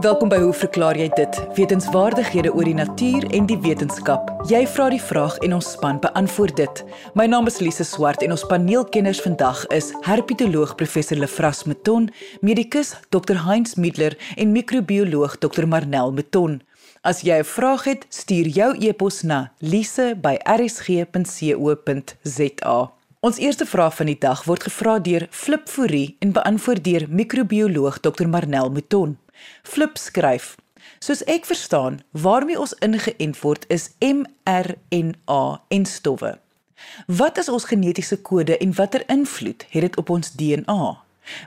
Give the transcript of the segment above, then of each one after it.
Welkom by Hoe verklaar jy dit? Wetenskapwaardighede oor die natuur en die wetenskap. Jy vra die vraag en ons span beantwoord dit. My naam is Lise Swart en ons paneelkenners vandag is herpetoloog professor Lefras Meton, medikus Dr Heinz Middler en microbioloog Dr Marnel Meton. As jy 'n vraag het, stuur jou e-pos na lise@rsg.co.za. Ons eerste vraag van die dag word gevra deur Flip Fourie en beantwoord deur microbioloog Dr Marnel Meton. Flip skryf: Soos ek verstaan, waarmee ons ingeënt word is mRNA en stowwe. Wat is ons genetiese kode en watter invloed het dit op ons DNA?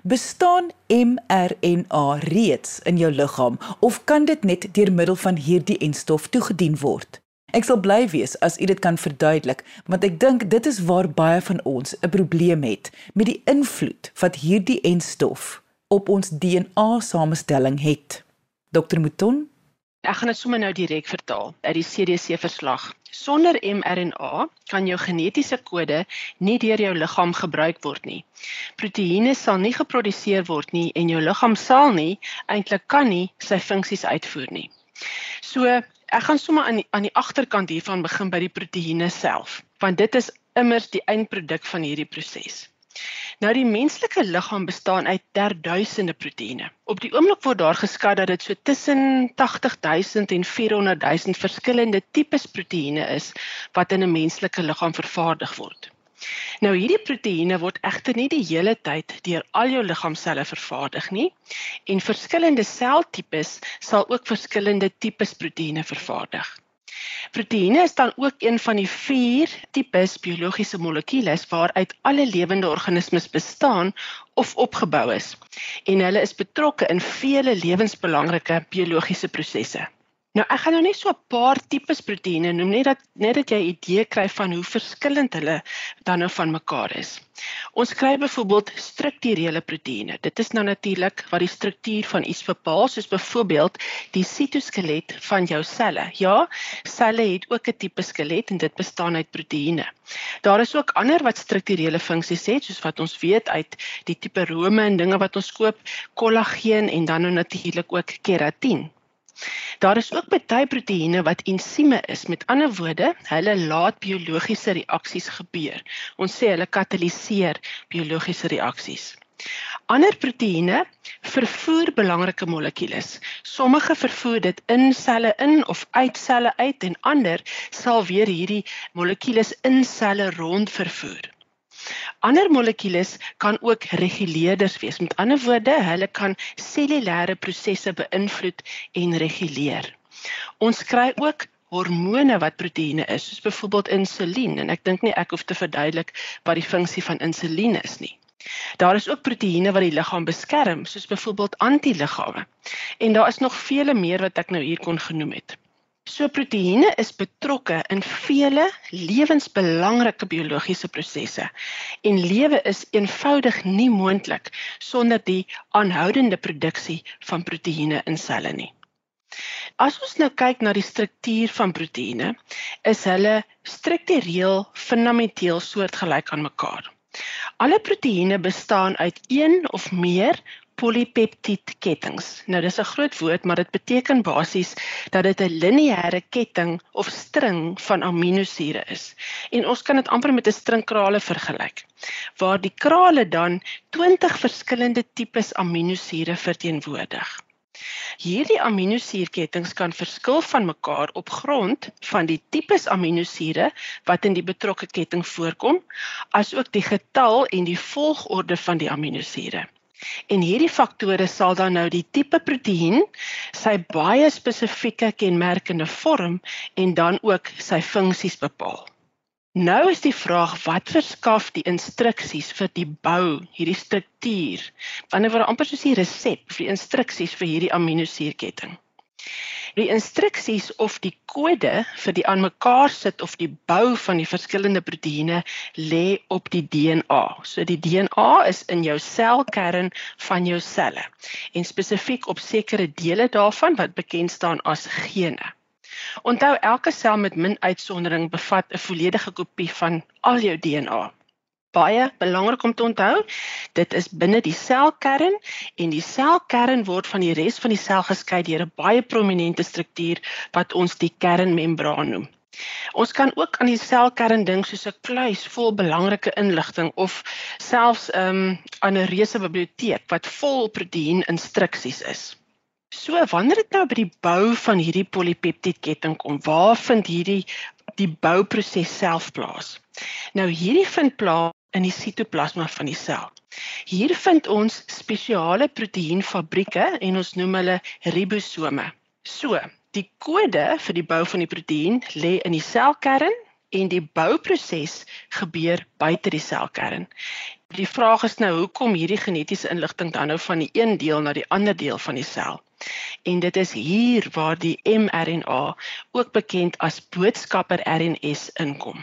Bestaan mRNA reeds in jou liggaam of kan dit net deur middel van hierdie enstof toegedien word? Ek sal bly wees as u dit kan verduidelik, want ek dink dit is waar baie van ons 'n probleem het met die invloed wat hierdie enstof op ons DNA-samestelling het. Dr Mouton, ek gaan dit sommer nou direk vertaal uit die CDC verslag. Sonder mRNA kan jou genetiese kode nie deur jou liggaam gebruik word nie. Proteïene sal nie geproduseer word nie en jou liggaam sal nie eintlik kan nie sy funksies uitvoer nie. So, ek gaan sommer aan die, aan die agterkant hiervan begin by die proteïene self, want dit is immers die eindproduk van hierdie proses. Nou die menslike liggaam bestaan uit derduisende proteïene. Op die oomblik word daar geskat dat dit so tussen 80000 en 400000 verskillende tipes proteïene is wat in 'n menslike liggaam vervaardig word. Nou hierdie proteïene word egter nie die hele tyd deur al jou liggaamselle vervaardig nie en verskillende seltipes sal ook verskillende tipes proteïene vervaardig. Proteïene is dan ook een van die vier tipes biologiese molekules waaruit alle lewende organismes bestaan of opgebou is. En hulle is betrokke in vele lewensbelangrike biologiese prosesse. Nou ek gaan nou net so 'n paar tipes proteïene noem net dat net dat jy 'n idee kry van hoe verskillend hulle dan nou van mekaar is. Ons kry byvoorbeeld strukturele proteïene. Dit is nou natuurlik wat die struktuur van iets bepaal, soos byvoorbeeld die sitoskelet van jou selle. Ja, selle het ook 'n tipe skelet en dit bestaan uit proteïene. Daar is ook ander wat strukturele funksies het, soos wat ons weet uit die tipe rome en dinge wat ons koop, kollageen en dan nou natuurlik ook keratien. Daar is ook baie proteïene wat ensieme is. Met ander woorde, hulle laat biologiese reaksies gebeur. Ons sê hulle kataliseer biologiese reaksies. Ander proteïene vervoer belangrike molekules. Sommige vervoer dit in selle in of uit selle uit en ander sal weer hierdie molekules in selle rond vervoer. Ander molekules kan ook reguleerders wees. Met ander woorde, hulle kan cellulêre prosesse beïnvloed en reguleer. Ons kry ook hormone wat proteïene is, soos byvoorbeeld insulien en ek dink nie ek hoef te verduidelik wat die funksie van insulien is nie. Daar is ook proteïene wat die liggaam beskerm, soos byvoorbeeld antiliggame. En daar is nog vele meer wat ek nou hier kon genoem het. So proteïene is betrokke in vele lewensbelangrike biologiese prosesse en lewe is eenvoudig nie moontlik sonder die aanhoudende produksie van proteïene in selle nie. As ons nou kyk na die struktuur van proteïene, is hulle struktureel fundamenteel soortgelyk aan mekaar. Alle proteïene bestaan uit een of meer polypeptied kettinge. Nou dis 'n groot woord, maar dit beteken basies dat dit 'n lineêre ketting of string van aminosure is. En ons kan dit amper met 'n stringkrale vergelyk, waar die krale dan 20 verskillende tipes aminosure verteenwoordig. Hierdie aminosuurkettinge kan verskil van mekaar op grond van die tipes aminosure wat in die betrokke ketting voorkom, asook die getal en die volgorde van die aminosure. En hierdie faktore sal dan nou die tipe proteïen, sy baie spesifieke kenmerkende vorm en dan ook sy funksies bepaal. Nou is die vraag wat verskaf die instruksies vir die bou, hierdie struktuur. Wanneer word amper soos die resep vir die instruksies vir hierdie aminosuurketting. Die instruksies of die kode vir die aanmekaar sit of die bou van die verskillende proteïene lê op die DNA. So die DNA is in jou selkern van jou selle en spesifiek op sekere dele daarvan wat bekend staan as gene. Onthou elke sel met min uitsondering bevat 'n volledige kopie van al jou DNA. Baie belangrik om te onthou. Dit is binne die selkern en die selkern word van die res van die sel geskei deur 'n baie prominente struktuur wat ons die kernmembraan noem. Ons kan ook aan die selkern dink soos 'n kluis vol belangrike inligting of selfs 'n um, 'n reuse biblioteek wat vol proteïen instruksies is. So wanneer dit nou by die bou van hierdie polipeptiedketting kom, waar vind hierdie die bouproses self plaas? Nou hierdie vind plaas in die sitoplasma van die sel. Hier vind ons spesiale proteïenfabrieke en ons noem hulle ribosome. So, die kode vir die bou van die proteïen lê in die selkern en die bouproses gebeur buite die selkern. Die vraag is nou hoekom hierdie genetiese inligting dan nou van die een deel na die ander deel van die sel. En dit is hier waar die mRNA, ook bekend as boodskapper RNS inkom.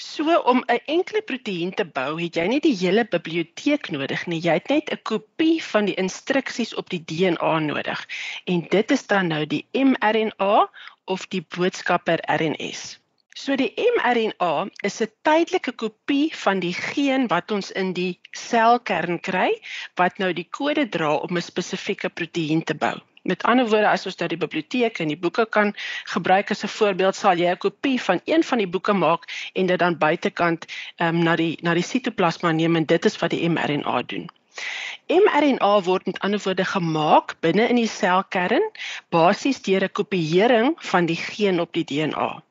So om 'n enkele proteïen te bou, het jy nie die hele biblioteek nodig nie. Jy het net 'n kopie van die instruksies op die DNA nodig. En dit is dan nou die mRNA of die boodskapper RNS. So die mRNA is 'n tydelike kopie van die geen wat ons in die selkern kry wat nou die kode dra om 'n spesifieke proteïen te bou. Met ander woorde, as ons nou die biblioteek en die boeke kan gebruik as 'n voorbeeld, sal jy 'n kopie van een van die boeke maak en dit dan buitekant ehm um, na die na die sitoplasma neem en dit is wat die mRNA doen. mRNA word met ander woorde gemaak binne in die selkern basies deur 'n kopieering van die geen op die DNA.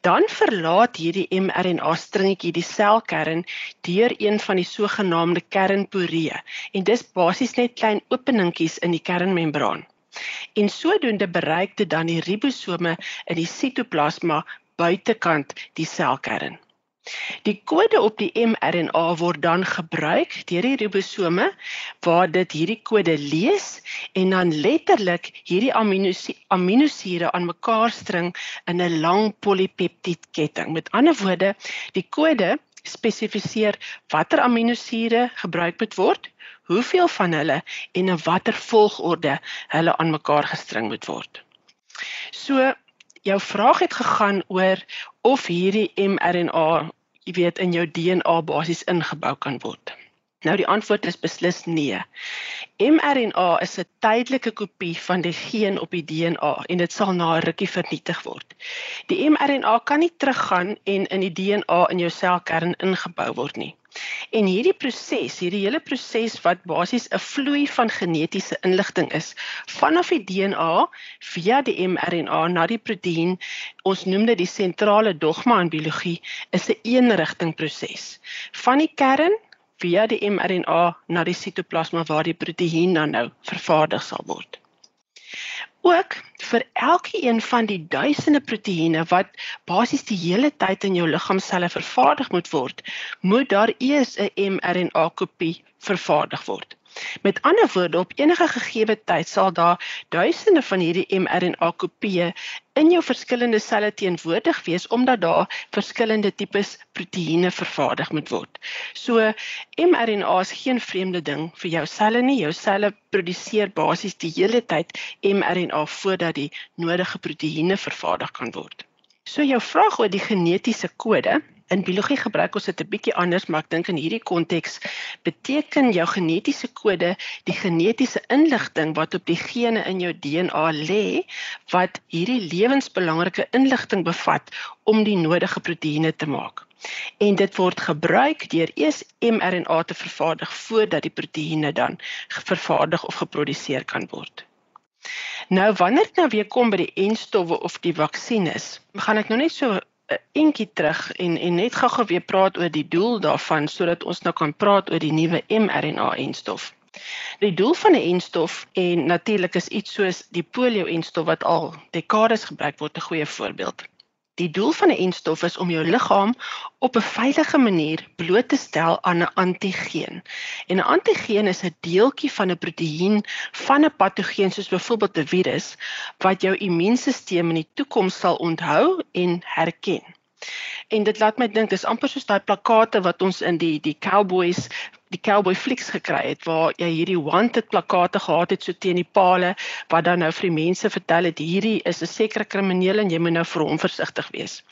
Dan verlaat hierdie mRNA stringetjie die selkern deur een van die sogenaamde kernporee en dis basies net klein openingkies in die kernmembraan. En sodoende bereik dit dan die ribosome in die sitoplasma buitekant die selkern. Die kode op die mRNA word dan gebruik deur die ribosome waar dit hierdie kode lees en dan letterlik hierdie aminosure aan mekaar string in 'n lang polipeptiedketting. Met ander woorde, die kode spesifiseer watter aminosure gebruik moet word, hoeveel van hulle en in watter volgorde hulle aan mekaar gestring moet word. So jou vraag het gegaan oor of hierdie mRNA, jy weet, in jou DNA basies ingebou kan word. Nou die antwoord is beslis nee. mRNA is 'n tydelike kopie van die geen op die DNA en dit sal na 'n rukkie vernietig word. Die mRNA kan nie teruggaan en in die DNA in jou selkern ingebou word nie. En hierdie proses, hierdie hele proses wat basies 'n vloei van genetiese inligting is vanaf die DNA via die mRNA na die proteïen, ons noem dit die sentrale dogma in biologie, is 'n eenrigting proses. Van die kern via die mRNA na die sitoplasma waar die proteïen dan nou vervaardig sal word ook vir elkeen van die duisende proteïene wat basies die hele tyd in jou liggaamselle vervaardig moet word, moet daar eers 'n mRNA kopie vervaardig word. Met ander woorde, op enige gegeewe tyd sal daar duisende van hierdie mRNA kopieë in jou verskillende selle teenwoordig wees omdat daar verskillende tipes proteïene vervaardig moet word. So mRNA is geen vreemde ding vir jou selle nie. Jou selle produseer basies die hele tyd mRNA voordat die nodige proteïene vervaardig kan word. So jou vraag oor die genetiese kode, in biologie gebruik ons dit 'n bietjie anders, maar ek dink in hierdie konteks beteken jou genetiese kode die genetiese inligting wat op die gene in jou DNA lê wat hierdie lewensbelangrike inligting bevat om die nodige proteïene te maak. En dit word gebruik deur eers mRNA te vervaardig voordat die proteïene dan vervaardig of geproduseer kan word. Nou wanneer dit nou weer kom by die enstowwe of die vaksines, gaan ek nou net so 'n entjie terug en en net gou-gou weer praat oor die doel daarvan sodat ons nou kan praat oor die nuwe mRNA-enstof. Die doel van 'n enstof en natuurlik is iets soos die polio-enstof wat al dekades gebruik word 'n goeie voorbeeld. Die doel van 'n enstof is om jou liggaam op 'n veilige manier bloot te stel aan 'n antigeen. En 'n antigeen is 'n deeltjie van 'n proteïen van 'n patogeen soos byvoorbeeld 'n virus wat jou immuunstelsel in die toekoms sal onthou en herken. En dit laat my dink dis amper soos daai plakate wat ons in die die cowboys die cowboy flieks gekry het waar jy hierdie wanted plakate gehad het so teen die palle wat dan nou vir die mense vertel het hierdie is 'n sekere krimineel en jy moet nou vir hom versigtig wees.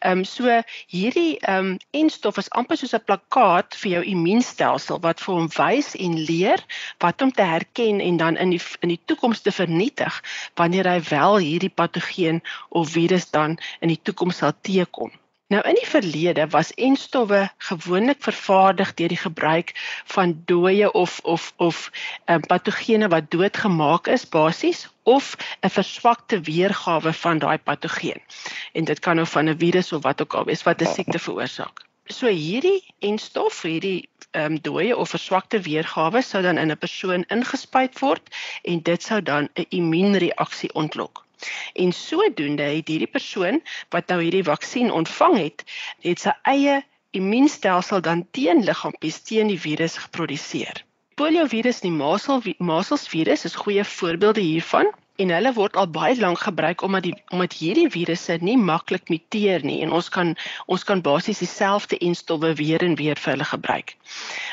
Ehm um, so hierdie ehm um, enstof is amper soos 'n plakkaat vir jou immuunstelsel wat vir hom wys en leer wat om te herken en dan in die in die toekoms te vernietig wanneer hy wel hierdie patogeen of virus dan in die toekoms sal teekom. Nou in die verlede was enstowwe gewoonlik vervaardig deur die gebruik van dooie of of of um, patogene wat doodgemaak is basies of 'n verswakte weergawe van daai patogeen. En dit kan nou van 'n virus of wat ook al wees wat 'n siekte veroorsaak. So hierdie enstof, hierdie ehm um, dooie of verswakte weergawe sou dan in 'n persoon ingespuit word en dit sou dan 'n immuunreaksie ontlok. En sodoende het hierdie persoon wat nou hierdie vaksin ontvang het, het sy eie immuunstelsel dan teen liggaampies teen die virus geproduseer. Poliovirus en die maselsvirus is goeie voorbeelde hiervan en hulle word al baie lank gebruik omdat die omdat hierdie virusse nie maklik muteer nie en ons kan ons kan basies dieselfde enstowwe weer en weer vir hulle gebruik.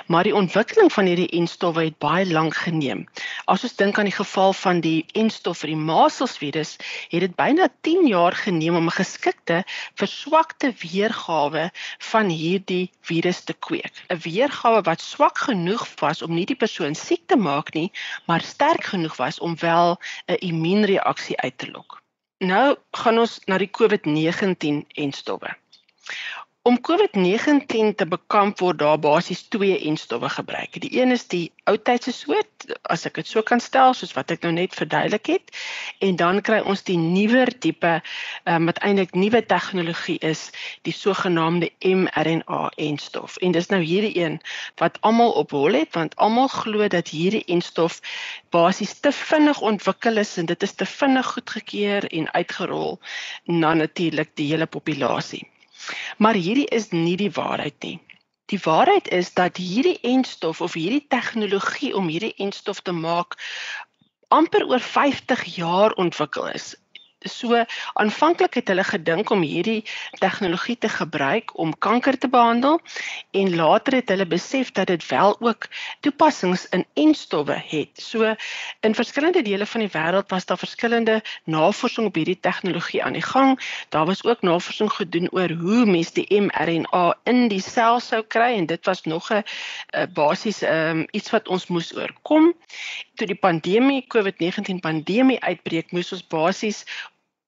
Maar die ontwikkeling van hierdie enstowwe het baie lank geneem. As ons dink aan die geval van die enstof vir die maselsvirus, het dit byna 10 jaar geneem om 'n geskikte verswakte weergawe van hierdie virus te kweek. 'n Weergawe wat swak genoeg was om nie die persoon siek te maak nie, maar sterk genoeg was om wel 'n immuunreaksie uit te lok. Nou gaan ons na die COVID-19 enstowwe. Om COVID-19 te bekamp word daar basies twee enstowwe gebruik. Die een is die oudtydse soort, as ek dit so kan stel, soos wat ek nou net verduidelik het, en dan kry ons die nuwer tipe um, wat eintlik nuwe tegnologie is, die sogenaamde mRNA enstof. En dis nou hierdie een wat almal op hol het want almal glo dat hierdie enstof basies te vinnig ontwikkel is en dit is te vinnig goedgekeur en uitgerol na natuurlik die hele populasie. Maar hierdie is nie die waarheid nie. Die waarheid is dat hierdie enstof of hierdie tegnologie om hierdie enstof te maak amper oor 50 jaar ontwikkel is so aanvanklik het hulle gedink om hierdie tegnologie te gebruik om kanker te behandel en later het hulle besef dat dit wel ook toepassings in enstowwe het. So in verskillende dele van die wêreld was daar verskillende navorsing op hierdie tegnologie aan die gang. Daar was ook navorsing gedoen oor hoe mens die mRNA in die sel sou kry en dit was nog 'n basies um, iets wat ons moes oorkom. Toe die pandemie COVID-19 pandemie uitbreek, moes ons basies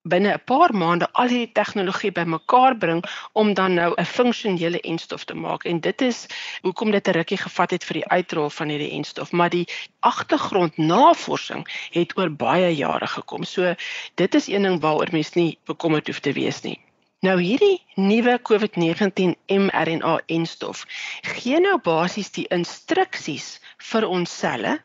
binne 'n paar maande al hierdie tegnologie bymekaar bring om dan nou 'n funksionele enstof te maak. En dit is hoekom dit 'n rukkie gevat het vir die uitrol van hierdie enstof maar die agtergrond navorsing het oor baie jare gekom. So dit is een ding waaroor mens nie bekommerd hoef te wees nie. Nou hierdie nuwe COVID-19 mRNA enstof gee nou basies die instruksies vir ons selle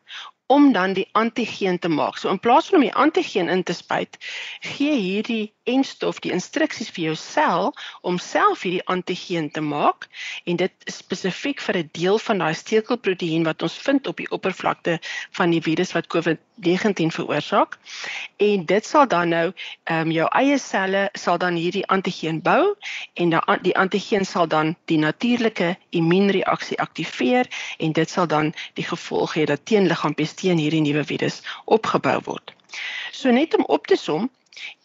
om dan die antigeen te maak. So in plaas van om die antigeen in te spuit, gee hierdie enstof die instruksies vir jou sel om self hierdie antigeen te maak en dit spesifiek vir 'n deel van daai stekelproteïen wat ons vind op die oppervlakte van die virus wat COVID-19 veroorsaak. En dit sal dan nou ehm um, jou eie selle sal dan hierdie antigeen bou en dan die antigeen sal dan die natuurlike immuunreaksie aktiveer en dit sal dan die gevolg hê dat teenliggaampies teen hierdie nuwe virus opgebou word. So net om op te som,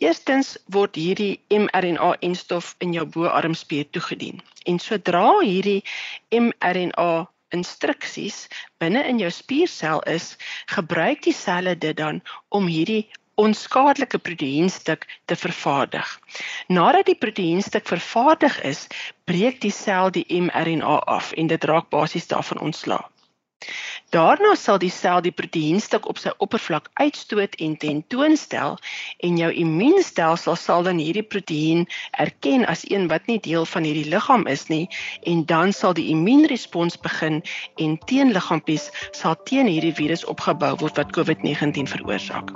Eerstens word hierdie mRNA-enstof in jou boarmspier toegedien. En sodra hierdie mRNA instruksies binne in jou spiersel is, gebruik die selle dit dan om hierdie onskadelike proteïenstuk te vervaardig. Nadat die proteïenstuk vervaardig is, breek die sel die mRNA af en dit raak basies daarvan ontslae. Daarna sal die sel die proteïenstuk op sy oppervlak uitstoot en tentoonstel en jou immuunstelsel sal dan hierdie proteïen erken as een wat nie deel van hierdie liggaam is nie en dan sal die immuunrespons begin en teenliggaampies sal teen hierdie virus opgebou word wat COVID-19 veroorsaak.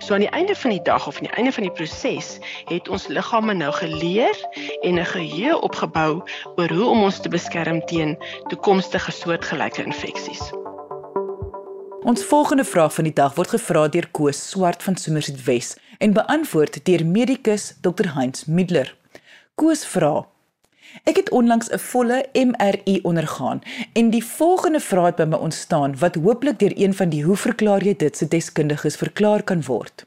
So aan die einde van die dag of aan die einde van die proses het ons liggame nou geleer en 'n geheue opgebou oor hoe om ons te beskerm teen toekomstige soortgelyke infeksies. Ons volgende vraag van die dag word gevra deur Koos Swart van Somerset Wes en beantwoord deur medikus Dr Heinz Middler. Koos vra: Ek het onlangs 'n volle MRI ondergaan en die volgende vraag het by my ontstaan wat hooplik deur een van die hoe verklaar jy dit se deskundiges verklaar kan word.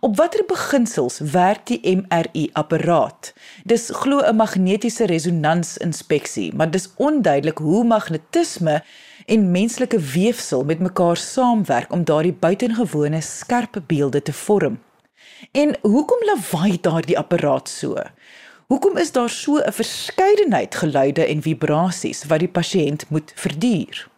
Op watter beginsels werk die MRI apparaat? Dis glo 'n magnetiese resonansinspeksie, maar dis onduidelik hoe magnetisme en menslike weefsel met mekaar saamwerk om daardie buitengewone skerp beelde te vorm. En hoekom lawaai daardie apparaat so? Hoekom is daar so 'n verskeidenheid geluide en vibrasies wat die pasiënt moet verduur?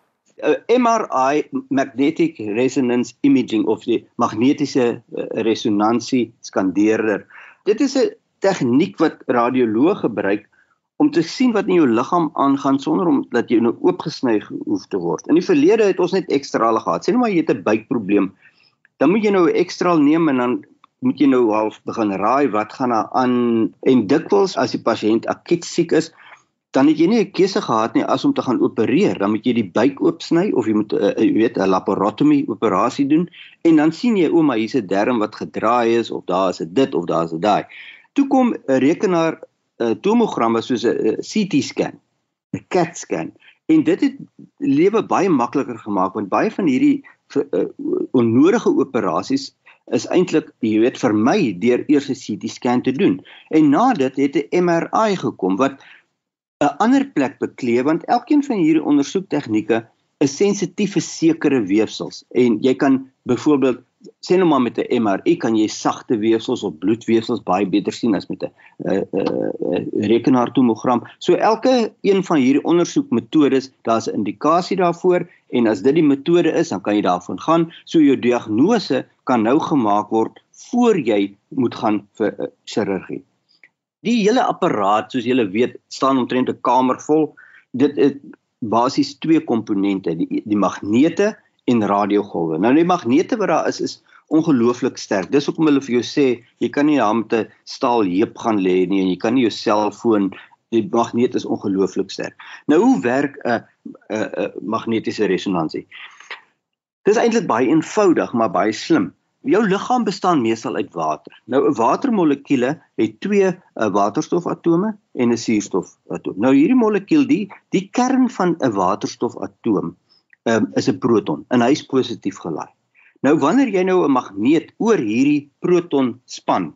MRI magnetic resonance imaging of die magnetiese uh, resonansie skandeerder. Dit is 'n tegniek wat radioloog gebruik om te sien wat in jou liggaam aangaan sonder om dat jy nou oopgesny hoef te word. In die verlede het ons net ekstrale gehad. Sê nou maar jy het 'n buikprobleem. Dan moet jy nou 'n ekstraal neem en dan moet jy nou half begin raai wat gaan daar aan en dikwels as die pasiënt akut siek is, dan het jy nie 'n keuse gehad nie as om te gaan opereer. Dan moet jy die buik oopsny of jy moet uh, jy weet 'n laparotomie operasie doen en dan sien jy ouma hier's 'n darm wat gedraai is of daar is dit of daar is daai. Toe kom 'n rekenaar uh, tomogramme soos 'n CT scan, 'n CAT scan en dit het lewe baie makliker gemaak want baie van hierdie uh, onnodige operasies is eintlik jy weet vir my deur eers 'n CT scan te doen. En na dit het 'n MRI gekom wat 'n ander plek bekleë want elkeen van hierdie ondersoektegnieke is sensitief vir sekere weefsels en jy kan byvoorbeeld sê nou maar met 'n MRI kan jy sagte weefsels of bloedweefsels baie beter sien as met 'n uh, uh, rekenaartomogram. So elke een van hierdie ondersoekmetodes, daar's 'n indikasie daarvoor en as dit die metode is, dan kan jy daarvan gaan. So jou diagnose kan nou gemaak word voor jy moet gaan vir uh, chirurgie. Die hele apparaat, soos julle weet, staan omtrent 'n kamer vol. Dit het basies twee komponente, die die magnete en radiogolwe. Nou die magnete wat daar is is ongelooflik sterk. Dis hoekom hulle vir jou sê jy kan nie daar met 'n staal heup gaan lê nie en jy kan nie jou selfoon die magneet is ongelooflik sterk. Nou hoe werk 'n 'n 'n magnetiese resonansie? Dis eintlik baie eenvoudig, maar baie slim jou liggaam bestaan meestal uit water. Nou 'n watermolekuule het twee uh, waterstofatome en 'n suurstofatoom. Nou hierdie molekuul die die kern van 'n waterstofatoom um, is 'n proton en hy is positief gelaai. Nou wanneer jy nou 'n magneet oor hierdie proton span,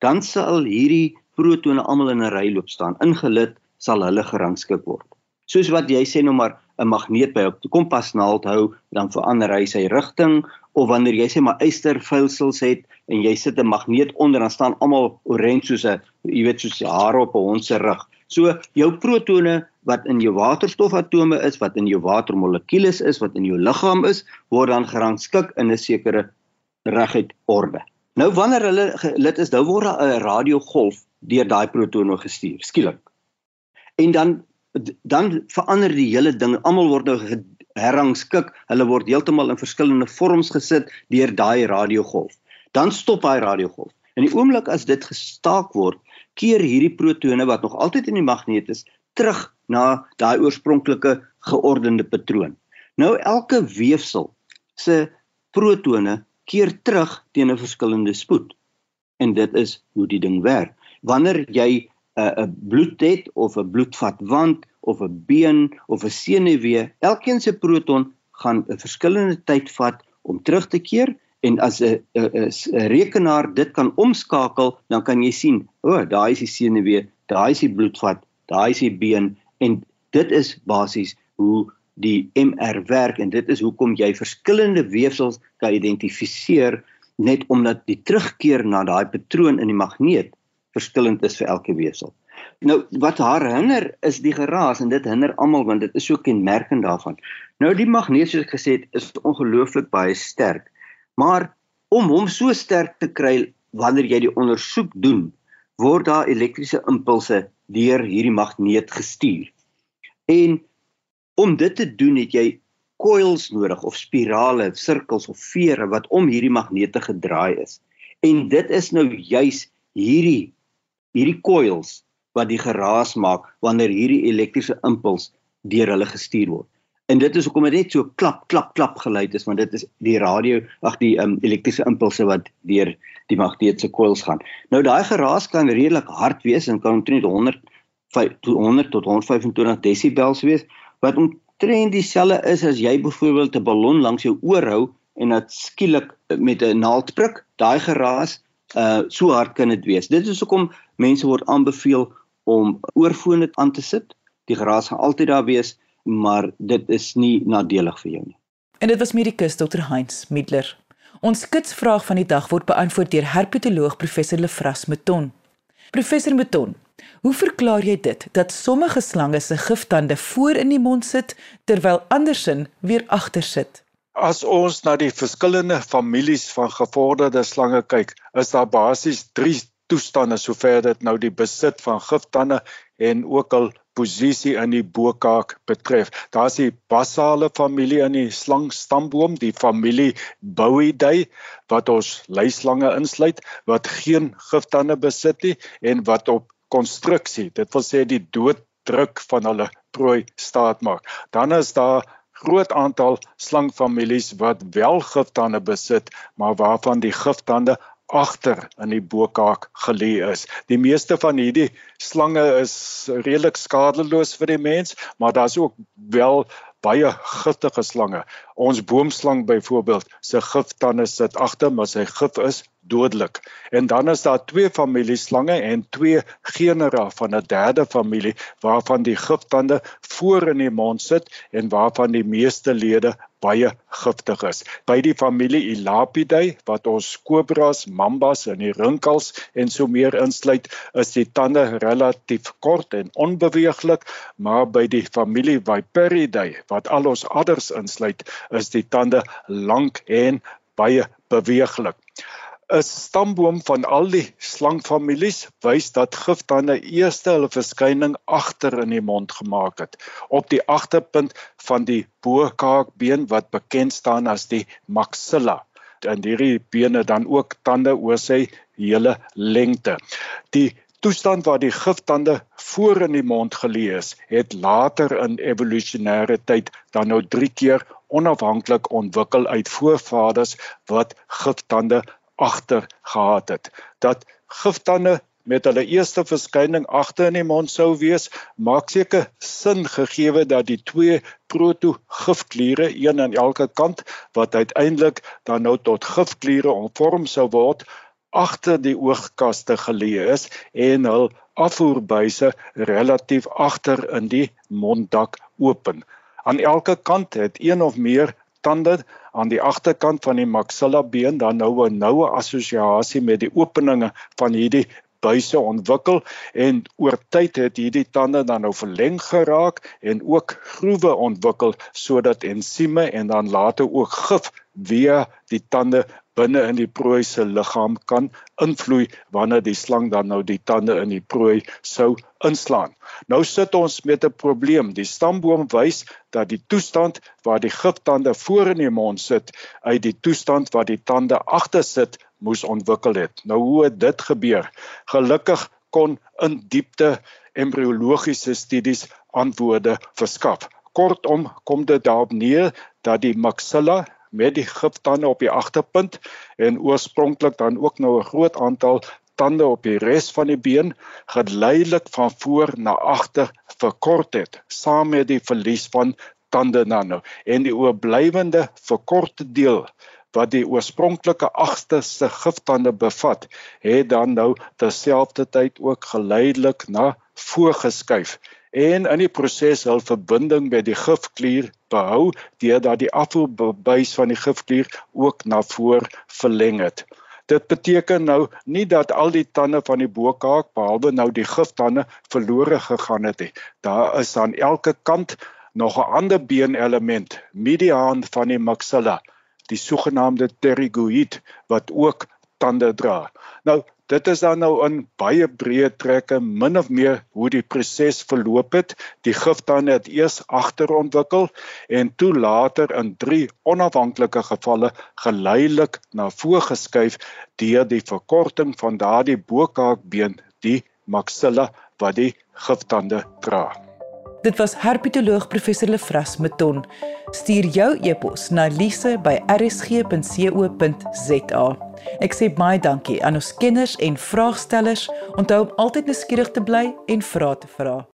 dan sal hierdie protone almal in 'n ry loop staan. Ingelid sal hulle gerangskik word. Soos wat jy sê nou maar 'n magneet by 'n kompasnaald hou, dan verander hy sy rigting of wanneer jy sê maar eystervulsels het en jy sit 'n magneet onder dan staan almal oranje soos 'n jy weet soos hare op 'n hond se rug. So jou protone wat in jou waterstofatome is, wat in jou watermolekules is, wat in jou liggaam is, word dan gerangskik in 'n sekere reguit orde. Nou wanneer hulle lid is, dan word 'n radiogolf deur daai protone gestuur, skielik. En dan dan verander die hele ding. Almal word nou herrangskik. Hulle word heeltemal in verskillende vorms gesit deur daai radiogolf. Dan stop daai radiogolf. In die oomblik as dit gestaak word, keer hierdie protone wat nog altyd in die magneet is, terug na daai oorspronklike geordende patroon. Nou elke weefsel se protone keer terug teen 'n verskillende spoed. En dit is hoe die ding werk. Wanneer jy 'n uh, 'n bloed het of 'n bloedvatwand of 'n been of 'n senuwee, elkeen se proton gaan 'n verskillende tyd vat om terug te keer en as 'n 'n rekenaar dit kan omskakel, dan kan jy sien, o, oh, daai is die senuwee, daai is die bloedvat, daai is die been en dit is basies hoe die MR werk en dit is hoekom jy verskillende weefsels kan identifiseer net omdat die terugkeer na daai patroon in die magneet verskillend is vir elke weefsel. Nou wat haar hinder is die geraas en dit hinder almal want dit is so kenmerkend daarvan. Nou die magneet soos ek gesê het is ongelooflik baie sterk. Maar om hom so sterk te kry wanneer jy die ondersoek doen, word daar elektriese impulse deur hierdie magneet gestuur. En om dit te doen het jy coils nodig of spirale, sirkels of vere wat om hierdie magnete gedraai is. En dit is nou juis hierdie hierdie coils wat die geraas maak wanneer hierdie elektriese impuls deur hulle gestuur word. En dit is hoekom dit net so klap klap klap geluid is want dit is die radio ag die um, elektriese impulse wat deur die magnetiese coils gaan. Nou daai geraas kan redelik hard wees en kan omtrent 100 tot 125 desibels wees wat omtrent dieselfde is as jy byvoorbeeld 'n ballon langs jou oor hou en dit skielik met 'n naald prik, daai geraas uh so hard kan dit wees. Dit is hoekom mense word aanbeveel om oorfone aan te sit. Die geraas gaan altyd daar wees, maar dit is nie nadelig vir jou nie. En dit was medikus Dr. Heinz Middler. Ons kitsvraag van die dag word beantwoord deur herpetoloog professor Lefras Meton. Professor Meton, hoe verklaar jy dit dat sommige slange se giftande voor in die mond sit terwyl andersin weer agter sit? As ons na die verskillende families van gevorderde slange kyk, is daar basies 3 toestande sover dit nou die besit van giftande en ook al posisie in die bokaak betref. Daar's die basale familie in die slangstamboom, die familie Bowidae wat ons luislange insluit wat geen giftande besit nie en wat op konstruksie, dit wil sê die dooddruk van hulle prooi staat maak. Dan is daar groot aantal slangfamilies wat wel giftande besit, maar waarvan die giftande agter in die bokaak geleë is. Die meeste van hierdie slange is redelik skadeloos vir die mens, maar daar's ook wel baie giftige slange. Ons boomslang byvoorbeeld, se giftande sit agter, maar sy gif is dodelik. En dan is daar twee familieslange en twee genera van 'n derde familie waarvan die giftande voor in die mond sit en waarvan die meeste lede baie giftig is. By die familie Elapidae wat ons kobras, mambas en die rinkels en so meer insluit, is die tande relatief kort en onbeweeglik, maar by die familie Viperidae wat al ons adders insluit, is die tande lank en baie beweeglik. 'n stamboom van al die slangfamilies wys dat giftande eers hulle verskyning agter in die mond gemaak het op die agterpunt van die bokaakbeen wat bekend staan as die maxilla. En hierdie bene dan ook tande oor sy hele lengte. Die toestand waar die giftande voor in die mond geleë is het later in evolusionêre tyd dan nou 3 keer onafhanklik ontwikkel uit voorvaders wat giftande agter gehad het dat giftande met hulle eerste verskyning agter in die mond sou wees maak seker sin gegee dat die twee proto-gifkliere een aan elke kant wat uiteindelik dan nou tot gifkliere omvorm sou word agter die oogkaste geleë is en hul afvoerbuise relatief agter in die monddak open. Aan elke kant het een of meer tande aan die agterkant van die maxilla been dan nou 'n noue assosiasie met die openinge van hierdie buise ontwikkel en oor tyd het hierdie tande dan nou verleng geraak en ook groewe ontwikkel sodat ensieme en dan later ook gif via die tande binne in die prooi se liggaam kan invloei wanneer die slang dan nou die tande in die prooi sou inslaan. Nou sit ons met 'n probleem. Die stamboom wys dat die toestand waar die giftande voor in die mond sit uit die toestand waar die tande agter sit moes ontwikkel het. Nou hoe het dit gebeur? Gelukkig kon in diepte embriologiese studies antwoorde verskaf. Kortom kom dit daarop neer dat die maxilla met die giftande op die agterpunt en oorspronklik dan ook nou 'n groot aantal tande op die res van die been geleidelik van voor na agter verkort het saam met die verlies van tande nano en die oorblywende verkorte deel wat die oorspronklike agterste giftande bevat het dan nou terselfdertyd ook geleidelik na voorgeskuif en in die proses hul verbinding met die gifklier behou deurdat die afvoerbuis van die gifklier ook na voor verleng het. Dit beteken nou nie dat al die tande van die bokaak behalwe nou die giftande verlore gegaan het nie. Daar is aan elke kant nog 'n ander beenelement, mediaan van die maxilla, die sogenaamde pterygoid wat ook tande dra. Nou Dit is dan nou in baie breë trekke min of meer hoe die proses verloop het. Die giftande het eers agter ontwikkel en toe later in 3 onafhanklike gevalle geleidelik na voor geskuif deur die verkorting van daardie bokaakbeen, die maxilla wat die giftande dra. Dit was herpetoloog professor Lefras Meton. Stuur jou e-pos na lise@rsg.co.za. Ek sê baie dankie aan ons kenners en vraagstellers. Onthou om altyd nuuskierig te bly en vra te vra.